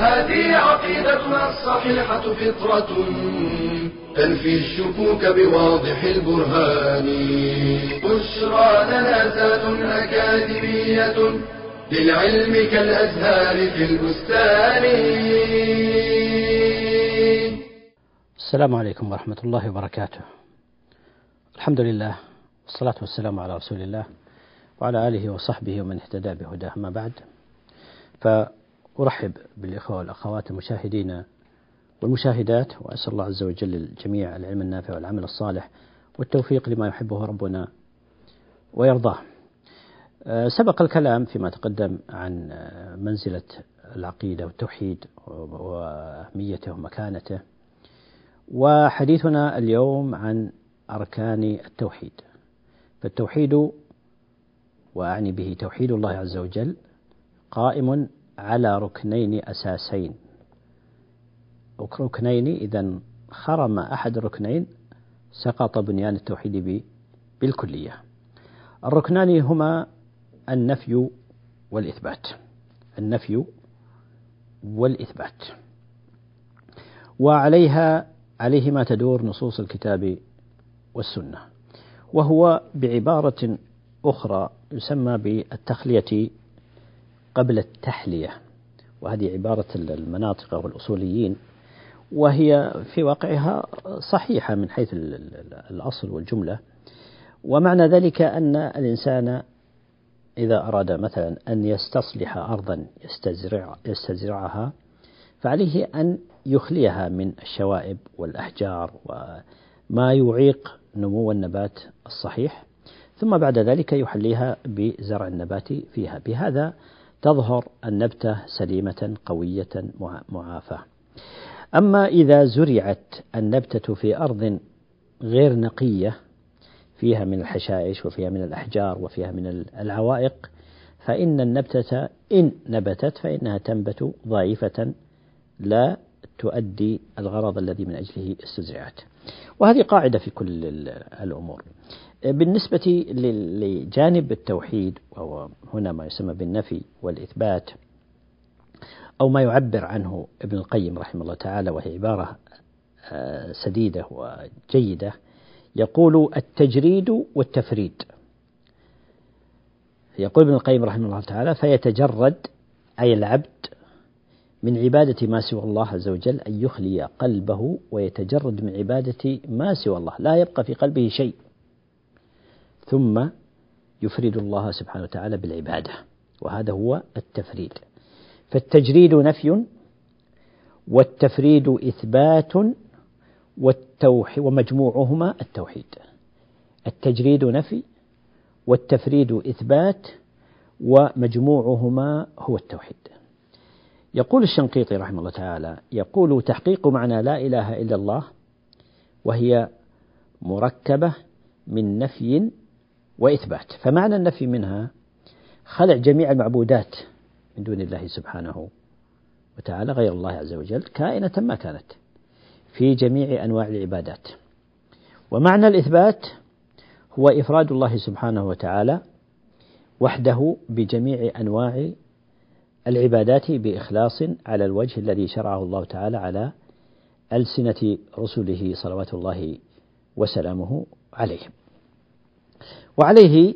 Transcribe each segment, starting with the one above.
هذه عقيدتنا الصحيحة فطرة تنفي الشكوك بواضح البرهان. بشرى لنا ذات أكاديمية للعلم كالأزهار في البستان. السلام عليكم ورحمة الله وبركاته. الحمد لله والصلاة والسلام على رسول الله وعلى آله وصحبه ومن اهتدى بهداه. ما بعد فأرحب بالإخوة والأخوات المشاهدين والمشاهدات وأسأل الله عز وجل للجميع العلم النافع والعمل الصالح والتوفيق لما يحبه ربنا ويرضاه. أه، سبق الكلام فيما تقدم عن أه، منزلة العقيدة والتوحيد وأهميته ومكانته وحديثنا اليوم عن أركان التوحيد. فالتوحيد وأعني به توحيد الله عز وجل قائم على ركنين أساسين. ركنين إذا خرم أحد الركنين سقط بنيان التوحيد بالكلية. الركنان هما النفي والإثبات. النفي والإثبات. وعليها عليهما تدور نصوص الكتاب والسنة. وهو بعبارة أخرى يسمى بالتخلية قبل التحلية وهذه عبارة المناطق والأصوليين وهي في واقعها صحيحة من حيث الأصل والجملة. ومعنى ذلك أن الإنسان إذا أراد مثلا أن يستصلح أرضا يستزرع يستزرعها فعليه أن يخليها من الشوائب والأحجار وما يعيق نمو النبات الصحيح ثم بعد ذلك يحليها بزرع النبات فيها. بهذا تظهر النبتة سليمة قوية معافاة. أما إذا زرعت النبتة في أرض غير نقية فيها من الحشائش وفيها من الأحجار وفيها من العوائق فإن النبتة إن نبتت فإنها تنبت ضعيفة لا تؤدي الغرض الذي من أجله استزرعت. وهذه قاعدة في كل الأمور. بالنسبة لجانب التوحيد وهو هنا ما يسمى بالنفي والإثبات أو ما يعبر عنه ابن القيم رحمه الله تعالى وهي عبارة آه، سديدة وجيدة يقول التجريد والتفريد. يقول ابن القيم رحمه الله تعالى فيتجرد أي العبد من عبادة ما سوى الله عز وجل أن يخلي قلبه ويتجرد من عبادة ما سوى الله. لا يبقى في قلبه شيء. ثم يفرد الله سبحانه وتعالى بالعبادة وهذا هو التفريد. فالتجريد نفي والتفريد إثبات والتوحيد ومجموعهما التوحيد. التجريد نفي والتفريد إثبات ومجموعهما هو التوحيد. يقول الشنقيطي رحمه الله تعالى يقول تحقيق معنى لا إله إلا الله وهي مركبة من نفي وإثبات فمعنى النفي منها خلع جميع المعبودات من دون الله سبحانه وتعالى غير الله عز وجل كائنة ما كانت في جميع أنواع العبادات ومعنى الإثبات هو إفراد الله سبحانه وتعالى وحده بجميع أنواع العبادات بإخلاص على الوجه الذي شرعه الله تعالى على ألسنة رسله صلوات الله وسلامه عليهم. وعليه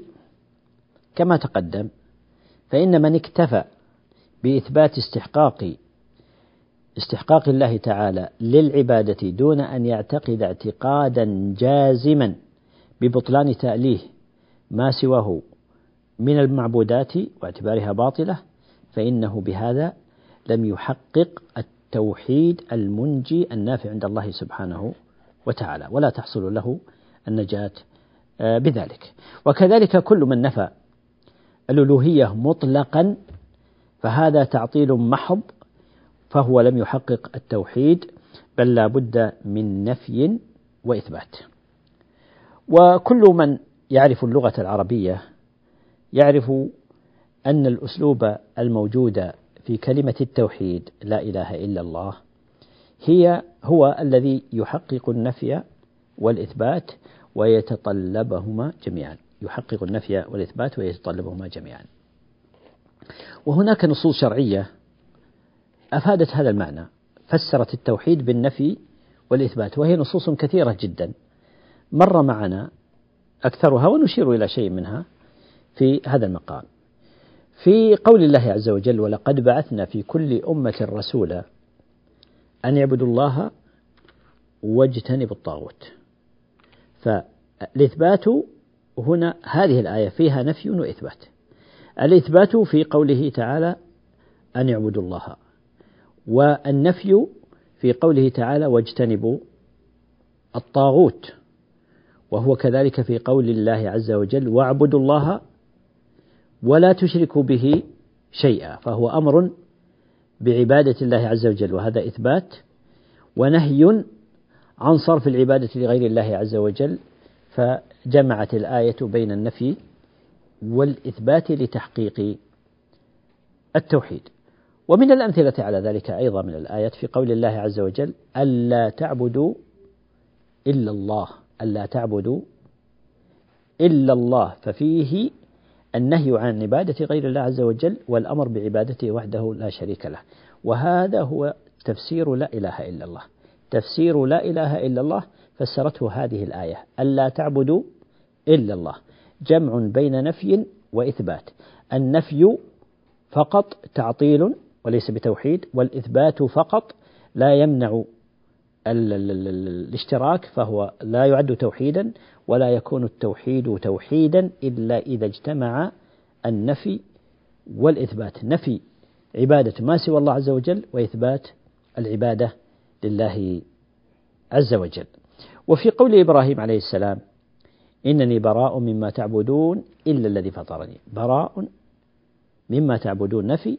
كما تقدم فإن من اكتفى بإثبات استحقاق استحقاق الله تعالى للعبادة دون أن يعتقد اعتقادا جازما ببطلان تأليه ما سواه من المعبودات واعتبارها باطلة فإنه بهذا لم يحقق التوحيد المنجي النافع عند الله سبحانه وتعالى. ولا تحصل له النجاة بذلك. وكذلك كل من نفى الألوهية مطلقا فهذا تعطيل محض فهو لم يحقق التوحيد بل لا بد من نفي وإثبات. وكل من يعرف اللغة العربية يعرف أن الأسلوب الموجود في كلمة التوحيد لا إله إلا الله هي هو الذي يحقق النفي والإثبات ويتطلبهما جميعا. يحقق النفي والإثبات ويتطلبهما جميعا. وهناك نصوص شرعية أفادت هذا المعنى. فسرت التوحيد بالنفي والإثبات وهي نصوص كثيرة جدا. مر معنا أكثرها ونشير إلى شيء منها في هذا المقام. في قول الله عز وجل ولقد بعثنا في كل أمة رسولا أن يعبدوا الله واجتنبوا الطاغوت. فالإثبات هنا هذه الآية فيها نفي وإثبات. الإثبات في قوله تعالى أن يعبدوا الله والنفي في قوله تعالى واجتنبوا الطاغوت وهو كذلك في قول الله عز وجل واعبدوا الله ولا تشركوا به شيئا فهو أمر بعبادة الله عز وجل وهذا إثبات ونهي عن صرف العبادة لغير الله عز وجل فجمعت الآية بين النفي والإثبات لتحقيق التوحيد. ومن الأمثلة على ذلك أيضا من الآيات في قول الله عز وجل ألا تعبدوا إلا الله ألا تعبدوا إلا الله. ففيه النهي عن عبادة غير الله عز وجل والأمر بعبادته وحده لا شريك له. وهذا هو تفسير لا إله إلا الله. تفسير لا إله إلا الله فسرته هذه الآية ألا تعبدوا إلا الله جمع بين نفي وإثبات. النفي فقط تعطيل وليس بتوحيد والإثبات فقط لا يمنع الاشتراك فهو لا يعد توحيدا ولا يكون التوحيد توحيدا إلا إذا اجتمع النفي والإثبات. نفي عبادة ما سوى الله عز وجل وإثبات العبادة لله عز وجل. وفي قول إبراهيم عليه السلام إنني براء مما تعبدون إلا الذي فطرني. براء مما تعبدون نفي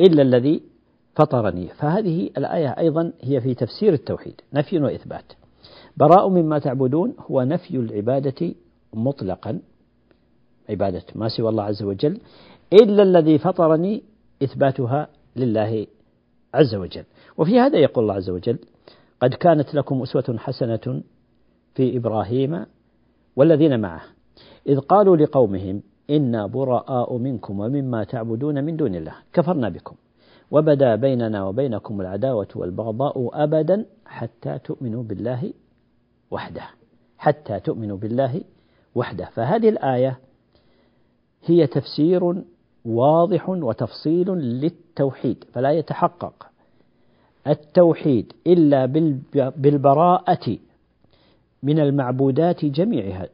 إلا الذي فطرني. فهذه الآية أيضا هي في تفسير التوحيد نفي وإثبات. براء مما تعبدون هو نفي العبادة مطلقا عبادة ما سوى الله عز وجل إلا الذي فطرني إثباتها لله عز وجل. وفي هذا يقول الله عز وجل قد كانت لكم أسوة حسنة في إبراهيم والذين معه إذ قالوا لقومهم إنا براء منكم ومما تعبدون من دون الله كفرنا بكم وبدا بيننا وبينكم العداوة والبغضاء أبدا حتى تؤمنوا بالله وحده حتى تؤمنوا بالله وحده. فهذه الآية هي تفسير واضح وتفصيل للتوحيد فلا يتحقق. التوحيد إلا بالبراءة من المعبودات جميعها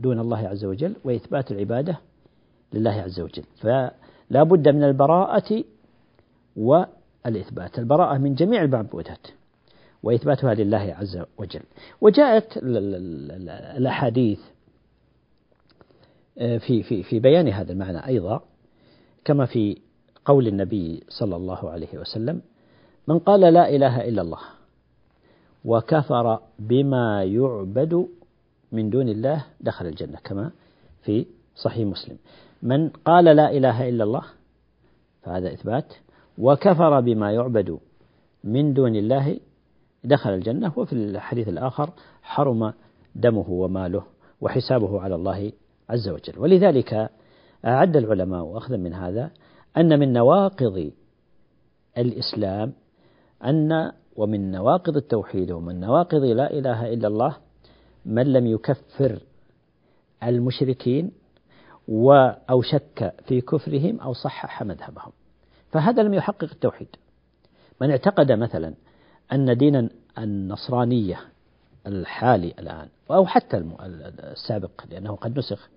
دون الله عز وجل وإثبات العبادة لله عز وجل. فلا بد من البراءة والإثبات. البراءة من جميع المعبودات وإثباتها لله عز وجل. وجاءت الأحاديث آه، في في في بيان هذا المعنى أيضا كما في قول النبي صلى الله عليه وسلم من قال لا إله إلا الله وكفر بما يعبد من دون الله دخل الجنة كما في صحيح مسلم. من قال لا إله إلا الله فهذا إثبات. وكفر بما يعبد من دون الله دخل الجنة وفي الحديث الآخر حرم دمه وماله وحسابه على الله عز وجل. ولذلك أعد العلماء وأخذا من هذا أن من نواقض الإسلام أن ومن نواقض التوحيد ومن نواقض لا إله إلا الله من لم يكفر المشركين أو شك في كفرهم أو صحح مذهبهم. فهذا لم يحقق التوحيد. من اعتقد مثلا أن دين النصرانية الحالي الآن أو حتى السابق لأنه قد نسخ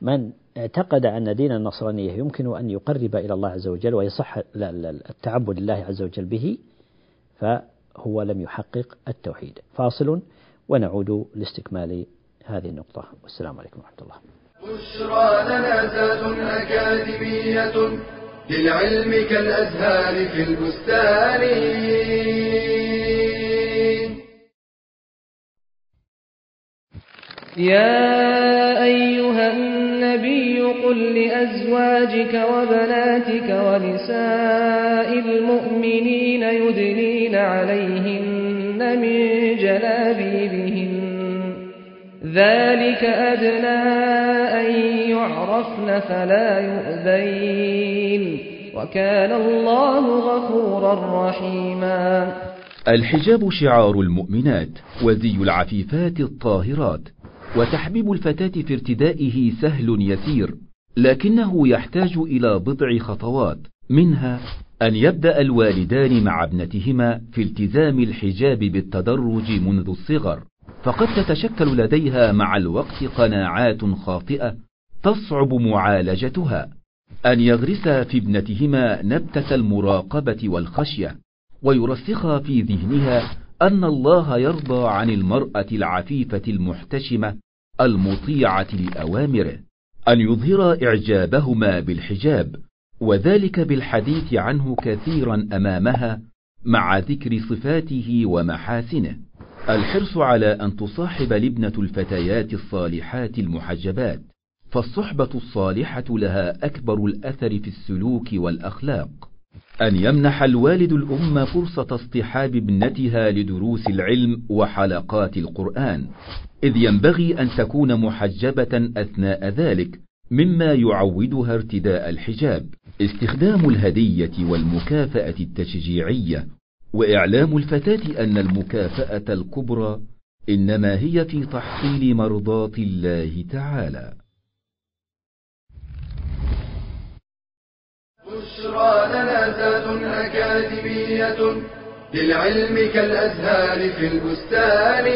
من اعتقد أن دين النصرانية يمكن أن يقرب إلى الله عز وجل ويصح التعبد لله عز وجل به فهو لم يحقق التوحيد. فاصل ونعود لاستكمال هذه النقطة. والسلام عليكم ورحمة الله. بشرى لنا أكاديمية للعلم كالأزهار في البستان. يا أيها النبي قل لأزواجك وبناتك ونساء المؤمنين يدنين عليهن من جلابيبهن. ذلك أدنى أن يعرفن فلا يؤذين. وكان الله غفورا رحيما. الحجاب شعار المؤمنات وزي العفيفات الطاهرات. وتحبيب الفتاة في ارتدائه سهل يسير لكنه يحتاج إلى بضع خطوات منها أن يبدأ الوالدان مع ابنتهما في التزام الحجاب بالتدرج منذ الصغر. فقد تتشكل لديها مع الوقت قناعات خاطئة تصعب معالجتها. أن يغرسا في ابنتهما نبتة المراقبة والخشية ويرسخا في ذهنها أن الله يرضى عن المرأة العفيفة المحتشمة المطيعة لأوامره أن يظهر إعجابهما بالحجاب وذلك بالحديث عنه كثيرا أمامها مع ذكر صفاته ومحاسنه. الحرص على أن تصاحب لبنة الفتيات الصالحات المحجبات فالصحبة الصالحة لها أكبر الأثر في السلوك والأخلاق. أن يمنح الوالد الأم فرصة اصطحاب ابنتها لدروس العلم وحلقات القرآن إذ ينبغي أن تكون محجبة أثناء ذلك مما يعودها ارتداء الحجاب. استخدام الهدية والمكافأة التشجيعية وإعلام الفتاة أن المكافأة الكبرى إنما هي في تحصيل مرضاة الله تعالى. بشرى لنا أكاديمية للعلم كالأزهار في البستان.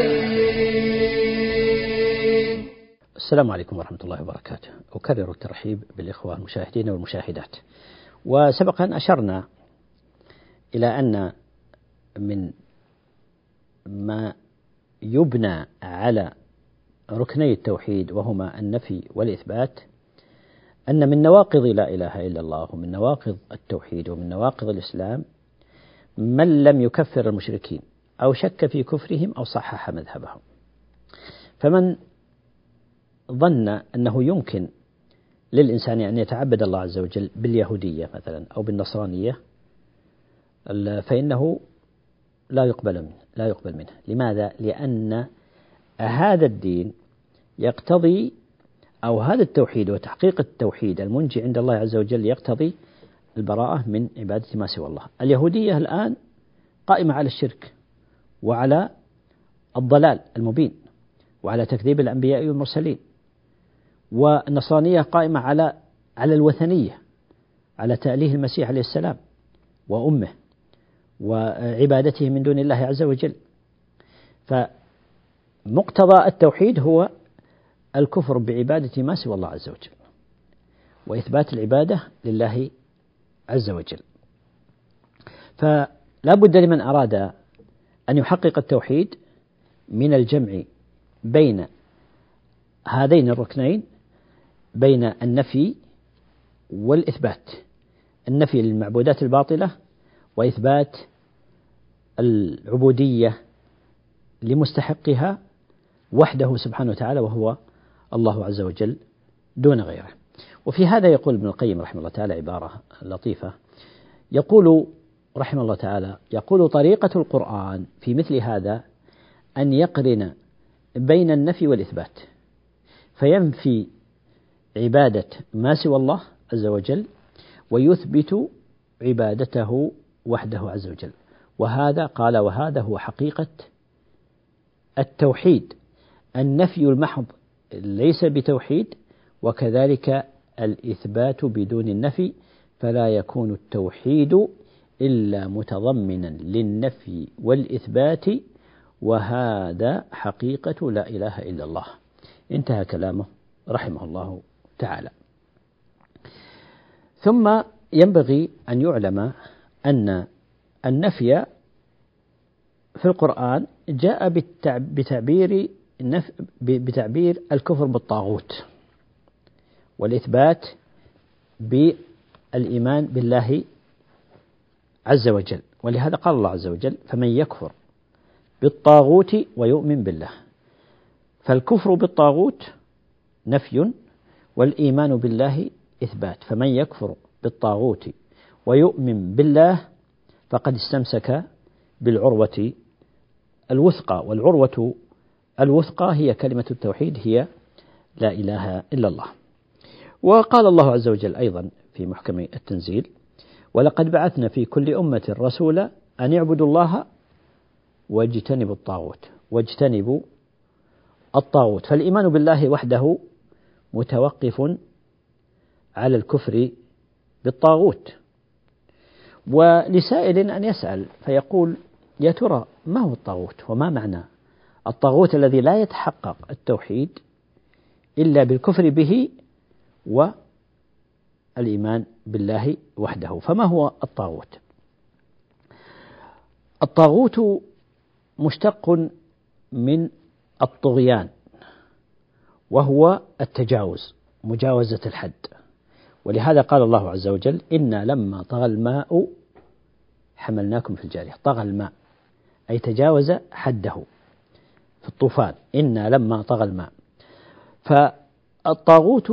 السلام عليكم ورحمة الله وبركاته. أكرر الترحيب بالإخوة المشاهدين والمشاهدات. وسبق أن أشرنا إلى أن من ما يبنى على ركني التوحيد وهما النفي والإثبات أن من نواقض لا إله إلا الله ومن نواقض التوحيد ومن نواقض الإسلام من لم يكفر المشركين أو شك في كفرهم أو صحح مذهبهم فمن ظن أنه يمكن للإنسان أن يتعبد الله عز وجل باليهودية مثلا أو بالنصرانية فإنه لا يقبل منه لا يقبل منه لماذا؟ لأن هذا الدين يقتضي أو هذا التوحيد وتحقيق التوحيد المنجي عند الله عز وجل يقتضي البراءة من عبادة ما سوى الله. اليهودية الآن قائمة على الشرك وعلى الضلال المبين وعلى تكذيب الأنبياء والمرسلين. والنصرانية قائمة على على الوثنية على تأليه المسيح عليه السلام وأمه وعبادته من دون الله عز وجل. فمقتضى التوحيد هو الكفر بعبادة ما سوى الله عز وجل وإثبات العبادة لله عز وجل. فلا بد لمن أراد أن يحقق التوحيد من الجمع بين هذين الركنين بين النفي والإثبات. النفي للمعبودات الباطلة وإثبات العبودية لمستحقها وحده سبحانه وتعالى وهو الله عز وجل دون غيره. وفي هذا يقول ابن القيم رحمه الله تعالى عبارة لطيفة يقول رحمه الله تعالى يقول طريقة القرآن في مثل هذا أن يقرن بين النفي والإثبات فينفي عبادة ما سوى الله عز وجل ويثبت عبادته وحده عز وجل وهذا قال وهذا هو حقيقة التوحيد النفي المحض ليس بتوحيد وكذلك الإثبات بدون النفي فلا يكون التوحيد إلا متضمنا للنفي والإثبات وهذا حقيقة لا إله إلا الله. انتهى كلامه رحمه الله تعالى. ثم ينبغي أن يعلم أن النفي في القرآن جاء بتعبير بتعبير الكفر بالطاغوت والإثبات الإيمان بالله عز وجل. ولهذا قال الله عز وجل فمن يكفر بالطاغوت ويؤمن بالله. فالكفر بالطاغوت نفي والإيمان بالله إثبات. فمن يكفر بالطاغوت ويؤمن بالله فقد استمسك بالعروة الوثقى. والعروة الوثقى هي كلمة التوحيد هي لا إله إلا الله. وقال الله عز وجل أيضا في محكم التنزيل ولقد بعثنا في كل أمة رسولا أن يعبدوا الله واجتنبوا الطاغوت. واجتنبوا الطاغوت. فالإيمان بالله وحده متوقف على الكفر بالطاغوت. ولسائل أن يسأل فيقول يا ترى ما هو الطاغوت وما معنى الطاغوت الذي لا يتحقق التوحيد إلا بالكفر به والإيمان بالله وحده. فما هو الطاغوت؟ الطاغوت مشتق من الطغيان وهو التجاوز مجاوزة الحد. ولهذا قال الله عز وجل إنا لما طغى الماء حملناكم في الجارية. طغى الماء أي تجاوز حده. في الطوفان. إنا لما طغى الماء. فالطاغوت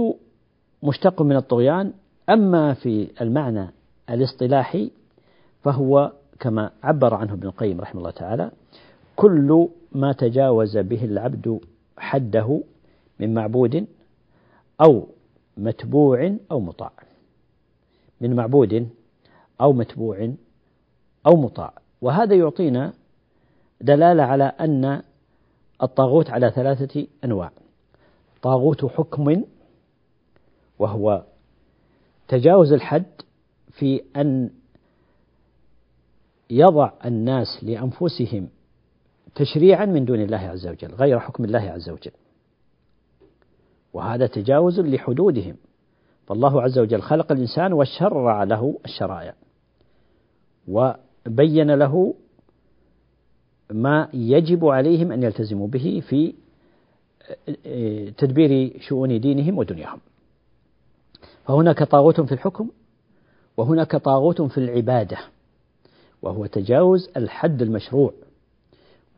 مشتق من الطغيان. أما في المعنى الاصطلاحي فهو كما عبر عنه ابن القيم رحمه الله تعالى كل ما تجاوز به العبد حده من معبود أو متبوع أو مطاع. من معبود أو متبوع أو مطاع. وهذا يعطينا دلالة على أن الطاغوت على ثلاثة أنواع. طاغوت حكم وهو تجاوز الحد في أن يضع الناس لأنفسهم تشريعا من دون الله عز وجل غير حكم الله عز وجل. وهذا تجاوز لحدودهم. فالله عز وجل خلق الإنسان وشرع له الشرائع وبين له ما يجب عليهم أن يلتزموا به في تدبير شؤون دينهم ودنياهم. فهناك طاغوت في الحكم وهناك طاغوت في العبادة وهو تجاوز الحد المشروع.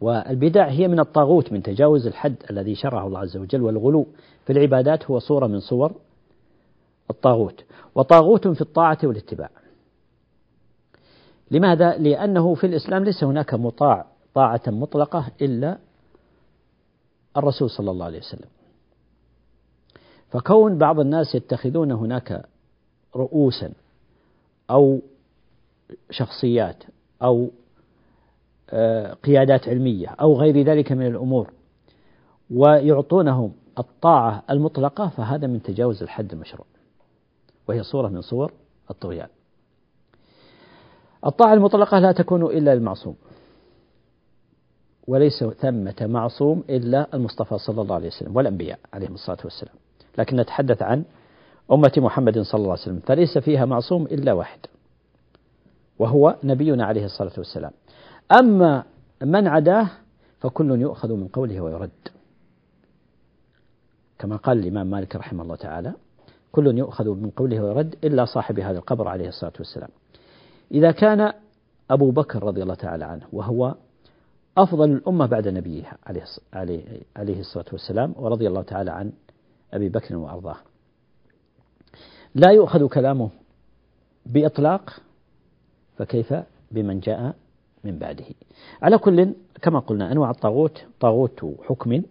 والبدع هي من الطاغوت من تجاوز الحد الذي شرعه الله عز وجل والغلو في العبادات هو صورة من صور الطاغوت. وطاغوت في الطاعة والاتباع. لماذا؟ لأنه في الإسلام ليس هناك مطاع طاعة مطلقة إلا الرسول صلى الله عليه وسلم. فكون بعض الناس يتخذون هناك رؤوسا أو شخصيات أو آه، قيادات علمية أو غير ذلك من الأمور ويعطونهم الطاعة المطلقة فهذا من تجاوز الحد المشروع وهي صورة من صور الطغيان. الطاعة المطلقة لا تكون إلا للمعصوم وليس ثمة معصوم إلا المصطفى صلى الله عليه وسلم والأنبياء عليهم الصلاة والسلام. لكن نتحدث عن أمة محمد صلى الله عليه وسلم فليس فيها معصوم إلا واحد وهو نبينا عليه الصلاة والسلام. أما من عداه فكل يؤخذ من قوله ويرد. كما قال الإمام مالك رحمه الله تعالى كل يؤخذ من قوله ويرد إلا صاحب هذا القبر عليه الصلاة والسلام. إذا كان أبو بكر رضي الله تعالى عنه وهو أفضل الأمة بعد نبيها عليه الصلاة والسلام ورضي الله تعالى عن أبي بكر وأرضاه. لا يؤخذ كلامه بإطلاق فكيف؟ بمن جاء من بعده. على كل كما قلنا أنواع الطاغوت طاغوت حكم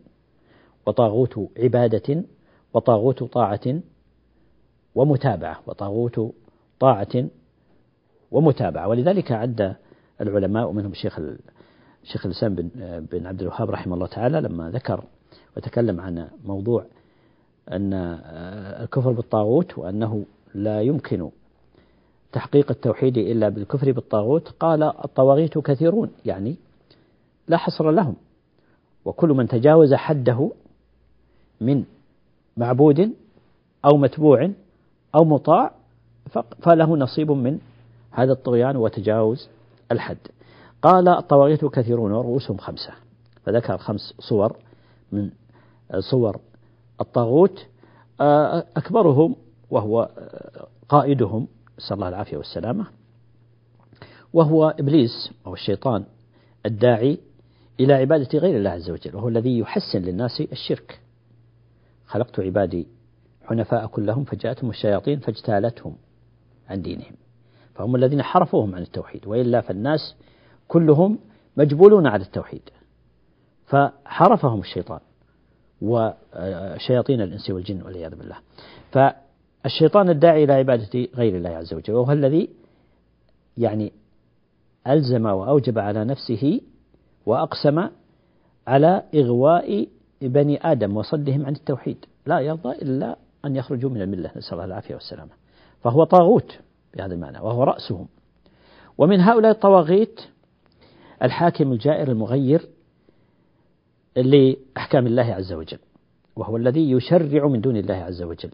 وطاغوت عبادة وطاغوت طاعة ومتابعة وطاغوت طاعة ومتابعة. ولذلك عد العلماء ومنهم الشيخ الشيخ الإسلام بن, بن عبد الوهاب رحمه الله تعالى لما ذكر وتكلم عن موضوع أن الكفر بالطاغوت وأنه لا يمكن تحقيق التوحيد إلا بالكفر بالطاغوت قال الطواغيت كثيرون يعني لا حصر لهم. وكل من تجاوز حده من معبود أو متبوع أو مطاع فله نصيب من هذا الطغيان وتجاوز الحد. قال الطواغيت كثيرون ورؤوسهم خمسة. فذكر خمس صور من صور الطاغوت. أكبرهم وهو قائدهم نسأل الله العافية والسلامة وهو إبليس أو الشيطان الداعي إلى عبادة غير الله عز وجل وهو الذي يحسن للناس الشرك. خلقت عبادي حنفاء كلهم فجاءتهم الشياطين فاجتالتهم عن دينهم فهم الذين حرفوهم عن التوحيد وإلا فالناس كلهم مجبولون على التوحيد. فحرفهم الشيطان وشياطين الإنس والجن والعياذ بالله. فالشيطان الداعي إلى عبادة غير الله عز وجل وهو الذي يعني ألزم وأوجب على نفسه وأقسم على إغواء بني آدم وصدهم عن التوحيد. لا يرضى إلا أن يخرجوا من الملة. نسأل الله العافية والسلامة فهو طاغوت بهذا المعنى وهو رأسهم. ومن هؤلاء الطواغيت الحاكم الجائر المغير لأحكام الله عز وجل وهو الذي يشرع من دون الله عز وجل.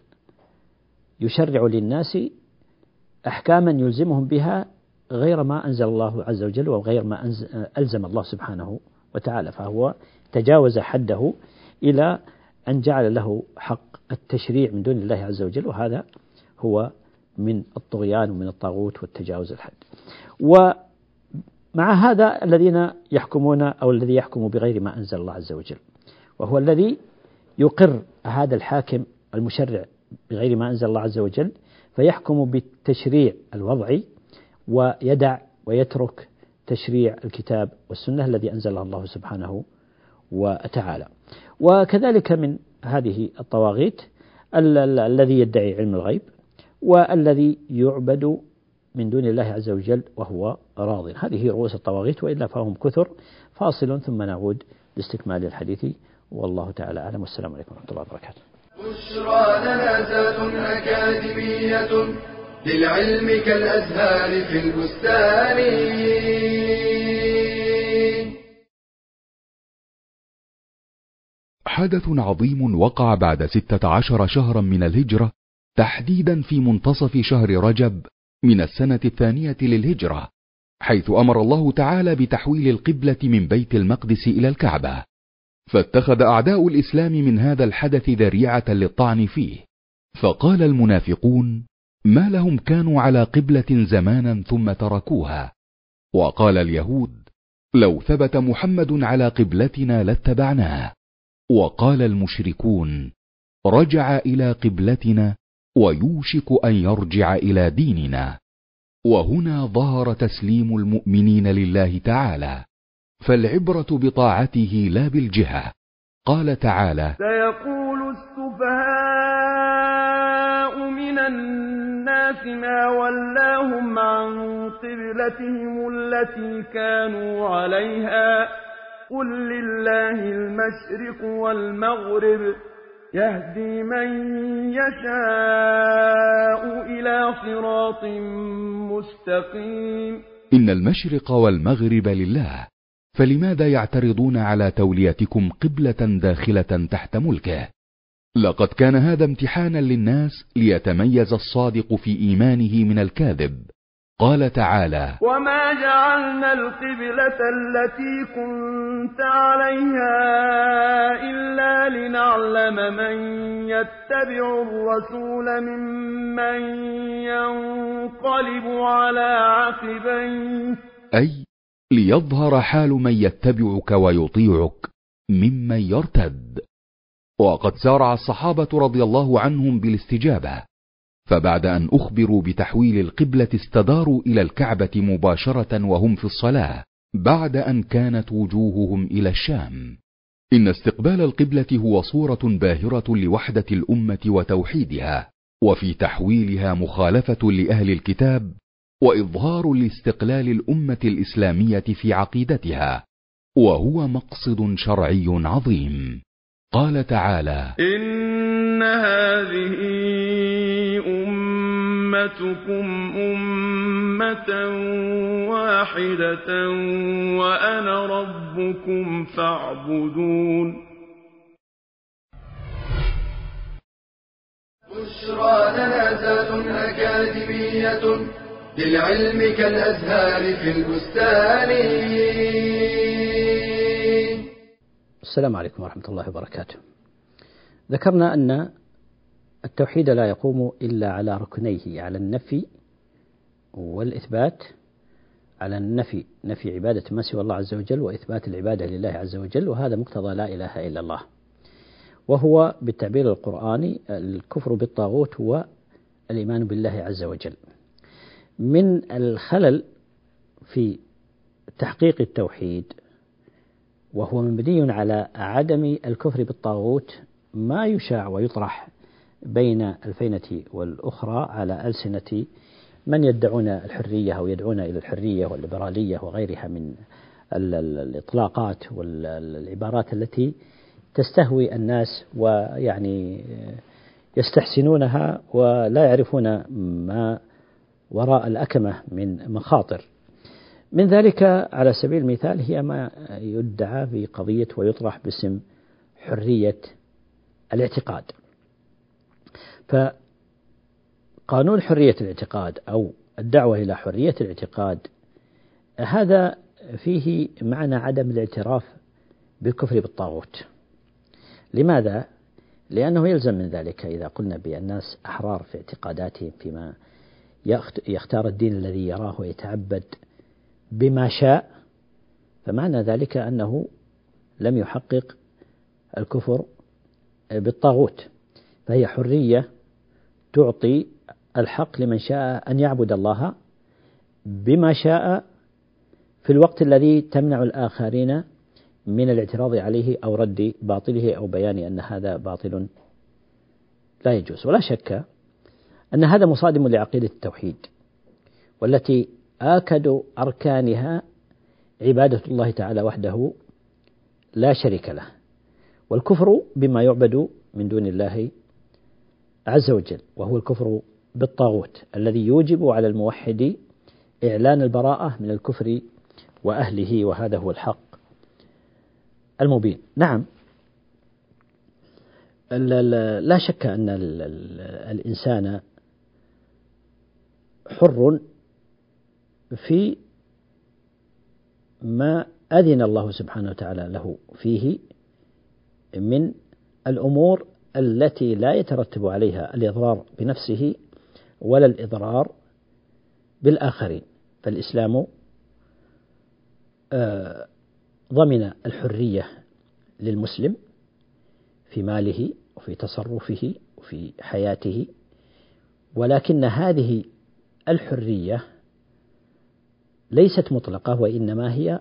يشرع للناس أحكاما يلزمهم بها غير ما أنزل الله عز وجل وغير ما ألزم الله سبحانه وتعالى فهو تجاوز حده إلى أن جعل له حق التشريع من دون الله عز وجل وهذا هو من الطغيان ومن الطاغوت والتجاوز الحد. ومع هذا الذين يحكمون أو الذي يحكم بغير ما أنزل الله عز وجل. وهو الذي يقر هذا الحاكم المشرع بغير ما أنزل الله عز وجل فيحكم بالتشريع الوضعي ويدع ويترك تشريع الكتاب والسنة الذي أنزلها الله سبحانه وتعالى. وكذلك من هذه الطواغيت الذي يدعي علم الغيب والذي يعبد من دون الله عز وجل وهو راض. هذه رؤوس الطواغيت وإلا فهم كثر فاصل ثم نعود لاستكمال الحديث. والله تعالى أعلم. والسلام عليكم ورحمة الله وبركاته. بشرى لنا أكاديمية للعلم كالأزهار في البستان. حدث عظيم وقع بعد ستة عشر شهرا من الهجرة تحديدا في منتصف شهر رجب من السنة الثانية للهجرة حيث أمر الله تعالى بتحويل القبلة من بيت المقدس إلى الكعبة. فاتخذ أعداء الإسلام من هذا الحدث ذريعة للطعن فيه. فقال المنافقون ما لهم كانوا على قبلة زمانا ثم تركوها. وقال اليهود لو ثبت محمد على قبلتنا لاتبعناه. وقال المشركون رجع إلى قبلتنا ويوشك أن يرجع إلى ديننا. وهنا ظهر تسليم المؤمنين لله تعالى. فالعبرة بطاعته لا بالجهة. قال تعالى سيقول السفهاء من الناس ما ولاهم عن قبلتهم التي كانوا عليها. قل لله المشرق والمغرب. يهدي من يشاء إلى صراط مستقيم. إن المشرق والمغرب لله فلماذا يعترضون على توليتكم قبلة داخلة تحت ملكه؟ لقد كان هذا امتحانا للناس ليتميز الصادق في إيمانه من الكاذب. قال تعالى وما جعلنا القبلة التي كنت عليها إلا لنعلم من يتبع الرسول ممن ينقلب على عقبيه أي ليظهر حال من يتبعك ويطيعك ممن يرتد. وقد سارع الصحابة رضي الله عنهم بالاستجابة. فبعد أن أخبروا بتحويل القبلة استداروا إلى الكعبة مباشرة وهم في الصلاة بعد أن كانت وجوههم إلى الشام. إن استقبال القبلة هو صورة باهرة لوحدة الأمة وتوحيدها وفي تحويلها مخالفة لأهل الكتاب وإظهار لاستقلال الأمة الإسلامية في عقيدتها وهو مقصد شرعي عظيم. قال تعالى إن هذه أمتكم أمة واحدة وأنا ربكم فاعبدون بشرى لنا أكاديمية للعلم كالأزهار في البستان السلام عليكم ورحمة الله وبركاته. ذكرنا أن التوحيد لا يقوم إلا على ركنيه على النفي والإثبات على النفي نفي عبادة ما سوى الله عز وجل وإثبات العبادة لله عز وجل وهذا مقتضى لا إله إلا الله. وهو بالتعبير القرآني الكفر بالطاغوت هو الإيمان بالله عز وجل. من الخلل في تحقيق التوحيد وهو مبني على عدم الكفر بالطاغوت ما يشاع ويطرح بين الفينة والأخرى على ألسنة من يدعون الحرية أو يدعون إلى الحرية والليبرالية وغيرها من الإطلاقات والعبارات التي تستهوي الناس ويعني يستحسنونها ولا يعرفون ما وراء الأكمة من مخاطر. من ذلك على سبيل المثال هي ما يدعى في قضية ويطرح باسم حرية الاعتقاد. فقانون حرية الاعتقاد أو الدعوة إلى حرية الاعتقاد هذا فيه معنى عدم الاعتراف بالكفر بالطاغوت لماذا؟ لأنه يلزم من ذلك إذا قلنا بالناس أحرار في اعتقاداتهم فيما يختار الدين الذي يراه ويتعبد بما شاء فمعنى ذلك أنه لم يحقق الكفر بالطاغوت فهي حرية تعطي الحق لمن شاء أن يعبد الله بما شاء في الوقت الذي تمنع الآخرين من الاعتراض عليه أو رد باطله أو بيان أن هذا باطل لا يجوز. ولا شك أن هذا مصادم لعقيدة التوحيد والتي آكد أركانها عبادة الله تعالى وحده لا شريك له والكفر بما يعبد من دون الله عز وجل وهو الكفر بالطاغوت الذي يوجب على الموحد إعلان البراءة من الكفر وأهله وهذا هو الحق المبين. نعم. لا شك أن الإنسان حر في ما أذن الله سبحانه وتعالى له فيه من الأمور التي لا يترتب عليها الإضرار بنفسه ولا الإضرار بالآخرين. فالإسلام آه، ضمن الحرية للمسلم في ماله وفي تصرفه وفي حياته ولكن هذه الحرية ليست مطلقة وإنما هي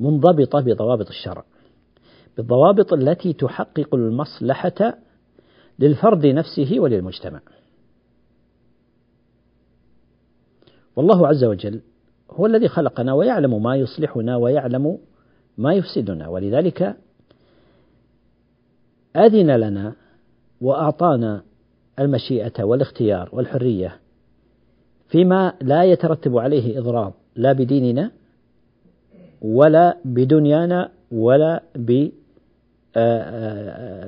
منضبطة بضوابط الشرع. بالضوابط التي تحقق المصلحة للفرد نفسه وللمجتمع. والله عز وجل هو الذي خلقنا ويعلم ما يصلحنا ويعلم ما يفسدنا. ولذلك أذن لنا وأعطانا المشيئة والاختيار والحرية فيما لا يترتب عليه إضرار لا بديننا ولا بدنيانا ولا ب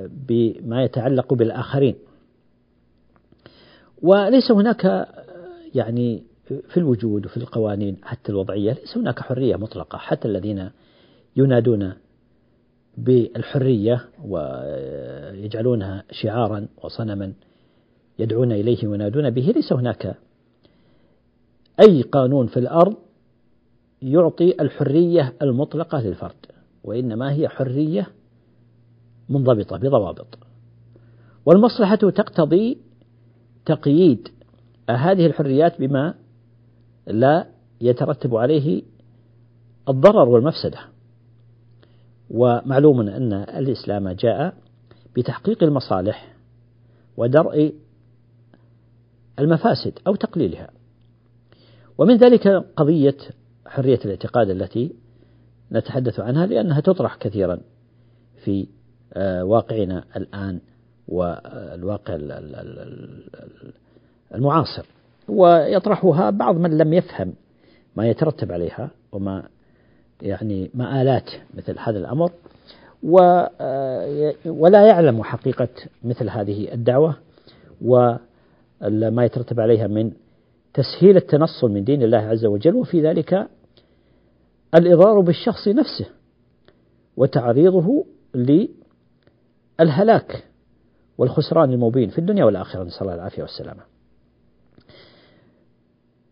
بما يتعلق بالآخرين. وليس هناك يعني في الوجود وفي القوانين حتى الوضعية ليس هناك حرية مطلقة. حتى الذين ينادون بالحرية ويجعلونها شعارا وصنما يدعون إليه وينادون به ليس هناك أي قانون في الأرض يعطي الحرية المطلقة للفرد وإنما هي حرية منضبطة بضوابط. والمصلحة تقتضي تقييد هذه الحريات بما لا يترتب عليه الضرر والمفسدة. ومعلوم أن الإسلام جاء بتحقيق المصالح ودرء المفاسد أو تقليلها. ومن ذلك قضية حرية الاعتقاد التي نتحدث عنها لأنها تطرح كثيرا في واقعنا الآن والواقع المعاصر. ويطرحها بعض من لم يفهم ما يترتب عليها وما يعني مآلات مثل هذا الأمر آه، ولا يعلم حقيقة مثل هذه الدعوة وما يترتب عليها من تسهيل التنصل من دين الله عز وجل وفي ذلك الإضرار بالشخص نفسه وتعريضه للهلاك والخسران المبين في الدنيا والآخرة نسأل الله العافية والسلامة.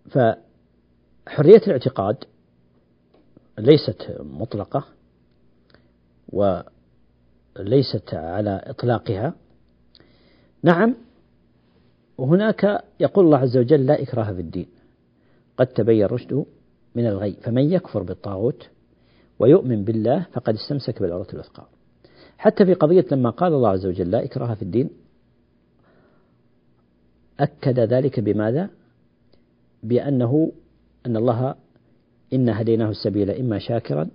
فحرية الاعتقاد ليست مطلقة وليست على إطلاقها. نعم وهناك يقول الله عز وجل لا إكراه في الدين. قد تبين رشده من الغي فمن يكفر بالطاغوت ويؤمن بالله فقد استمسك بالعروة الوثقى. حتى في قضية لما قال الله عز وجل لا إكراه في الدين أكد ذلك بماذا؟ بأنه أن الله إن هديناه السبيل إما شاكرا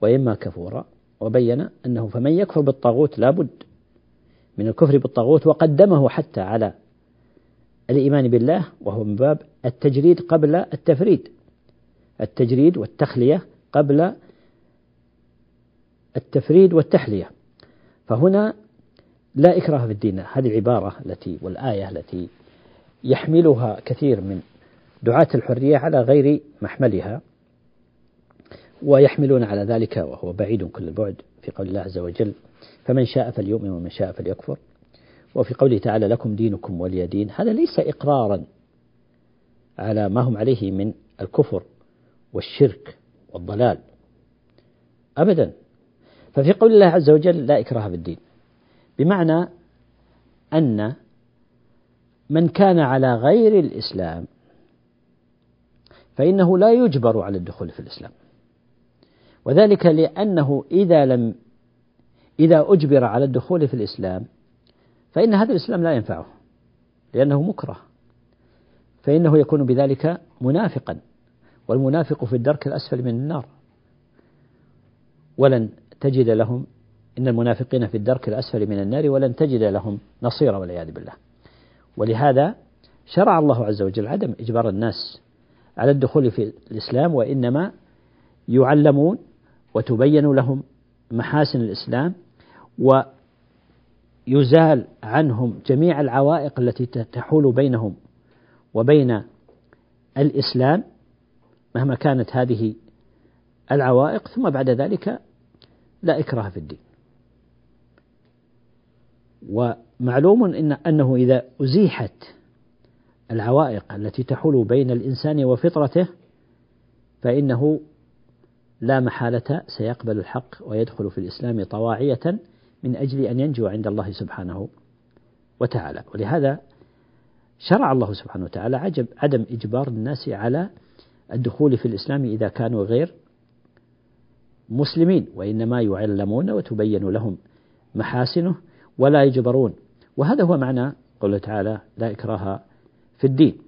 وإما كفورا وبين أنه فمن يكفر بالطاغوت لابد من الكفر بالطاغوت وقدمه حتى على الإيمان بالله وهو من باب التجريد قبل التفريد التجريد والتخلية قبل التفريد والتحلية فهنا لا إكراه في الدين. هذه العبارة التي والآية التي يحملها كثير من دعاة الحرية على غير محملها ويحملون على ذلك وهو بعيد كل البعد في قول الله عز وجل فمن شاء فليؤمن ومن شاء فليكفر وفي قوله تعالى لكم دينكم ولي دين هذا ليس إقرارا على ما هم عليه من الكفر والشرك والضلال. أبدا. ففي قول الله عز وجل لا إكراه في الدين. بمعنى أن من كان على غير الإسلام فإنه لا يجبر على الدخول في الإسلام. وذلك لأنه إذا لم إذا أجبر على الدخول في الإسلام فإن هذا الإسلام لا ينفعه لأنه مكره. فإنه يكون بذلك منافقا والمنافق في الدرك الأسفل من النار. ولن تجد لهم إن المنافقين في الدرك الأسفل من النار ولن تجد لهم نصيرا والعياذ بالله. ولهذا شرع الله عز وجل عدم إجبار الناس على الدخول في الإسلام وإنما يعلمون وتبين لهم محاسن الإسلام ويزال عنهم جميع العوائق التي تحول بينهم وبين الإسلام مهما كانت هذه العوائق. ثم بعد ذلك لا إكراه في الدين. ومعلوم إن أنه إذا أزيحت العوائق التي تحول بين الإنسان وفطرته فإنه لا محالة سيقبل الحق ويدخل في الإسلام طواعية من أجل أن ينجو عند الله سبحانه وتعالى. ولهذا شرع الله سبحانه وتعالى عجب عدم إجبار الناس على الدخول في الإسلام إذا كانوا غير مسلمين وإنما يعلمون وتبين لهم محاسنه ولا يجبرون. وهذا هو معنى قوله تعالى لا إكراه في الدين.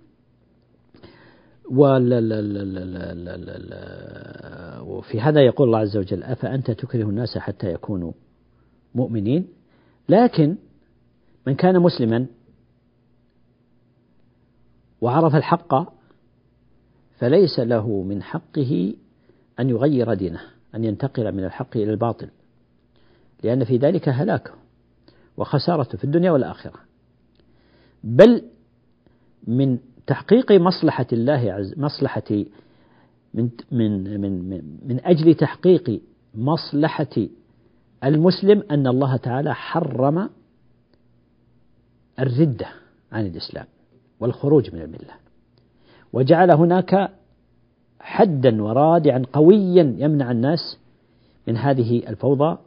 وفي هذا يقول الله عز وجل أفأنت تكره الناس حتى يكونوا مؤمنين؟ لكن من كان مسلما وعرف الحق فليس له من حقه أن يغير دينه. أن ينتقل من الحق إلى الباطل لأن في ذلك هلاكه وخسارته في الدنيا والآخرة. بل من تحقيق مصلحة الله عز مصلحة من من من من أجل تحقيق مصلحة المسلم أن الله تعالى حرم الردة عن الإسلام والخروج من الملة. وجعل هناك حدا ورادعا قويا يمنع الناس من هذه الفوضى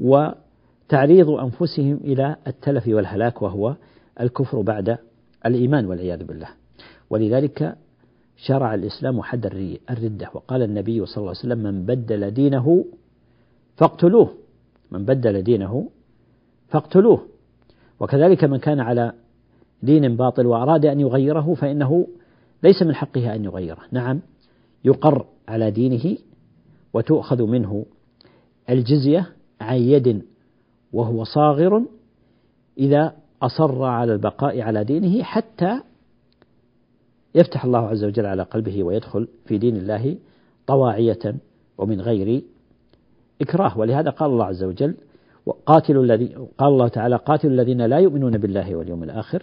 وتعريض أنفسهم إلى التلف والهلاك وهو الكفر بعد الإيمان والعياذ بالله. ولذلك شرع الإسلام حد الردة. وقال النبي صلى الله عليه وسلم من بدل دينه فاقتلوه. من بدل دينه فاقتلوه. وكذلك من كان على دين باطل وأراد أن يغيره فإنه ليس من حقه أن يغيره. نعم يقر على دينه وتؤخذ منه الجزية عن يد وهو صاغر إذا أصر على البقاء على دينه حتى يفتح الله عز وجل على قلبه ويدخل في دين الله طواعية ومن غير إكراه. ولهذا قال الله عز وجل قاتلوا الذي قال الله تعالى قاتلوا الذين لا يؤمنون بالله واليوم الآخر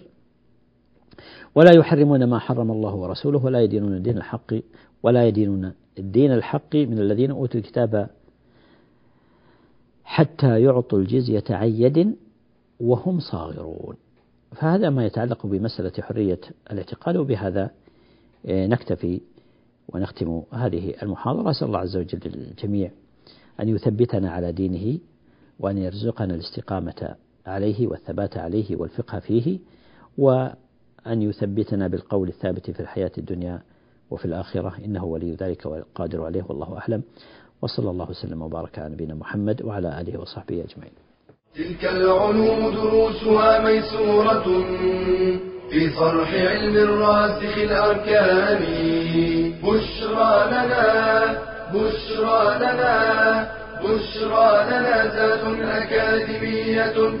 ولا يحرمون ما حرم الله ورسوله ولا يدينون دين الحق ولا يدينون الدين الحق من الذين أوتوا الكتاب حتى يعطوا الجزية عن يد وهم صاغرون. فهذا ما يتعلق بمسألة حرية الاعتقاد وبهذا نكتفي ونختم هذه المحاضرة. أسأل الله عز وجل للجميع أن يثبتنا على دينه وأن يرزقنا الاستقامة عليه والثبات عليه والفقه فيه وأن يثبتنا بالقول الثابت في الحياة الدنيا وفي الآخرة. إنه ولي ذلك والقادر عليه والله أعلم. وصلى الله وسلم وبارك على نبينا محمد وعلى آله وصحبه أجمعين. تلك العلوم دروسها ميسورة في صرح علم الراسخ الأركان. بشرى لنا بشرى لنا بشرى لنا ذات أكاديمية.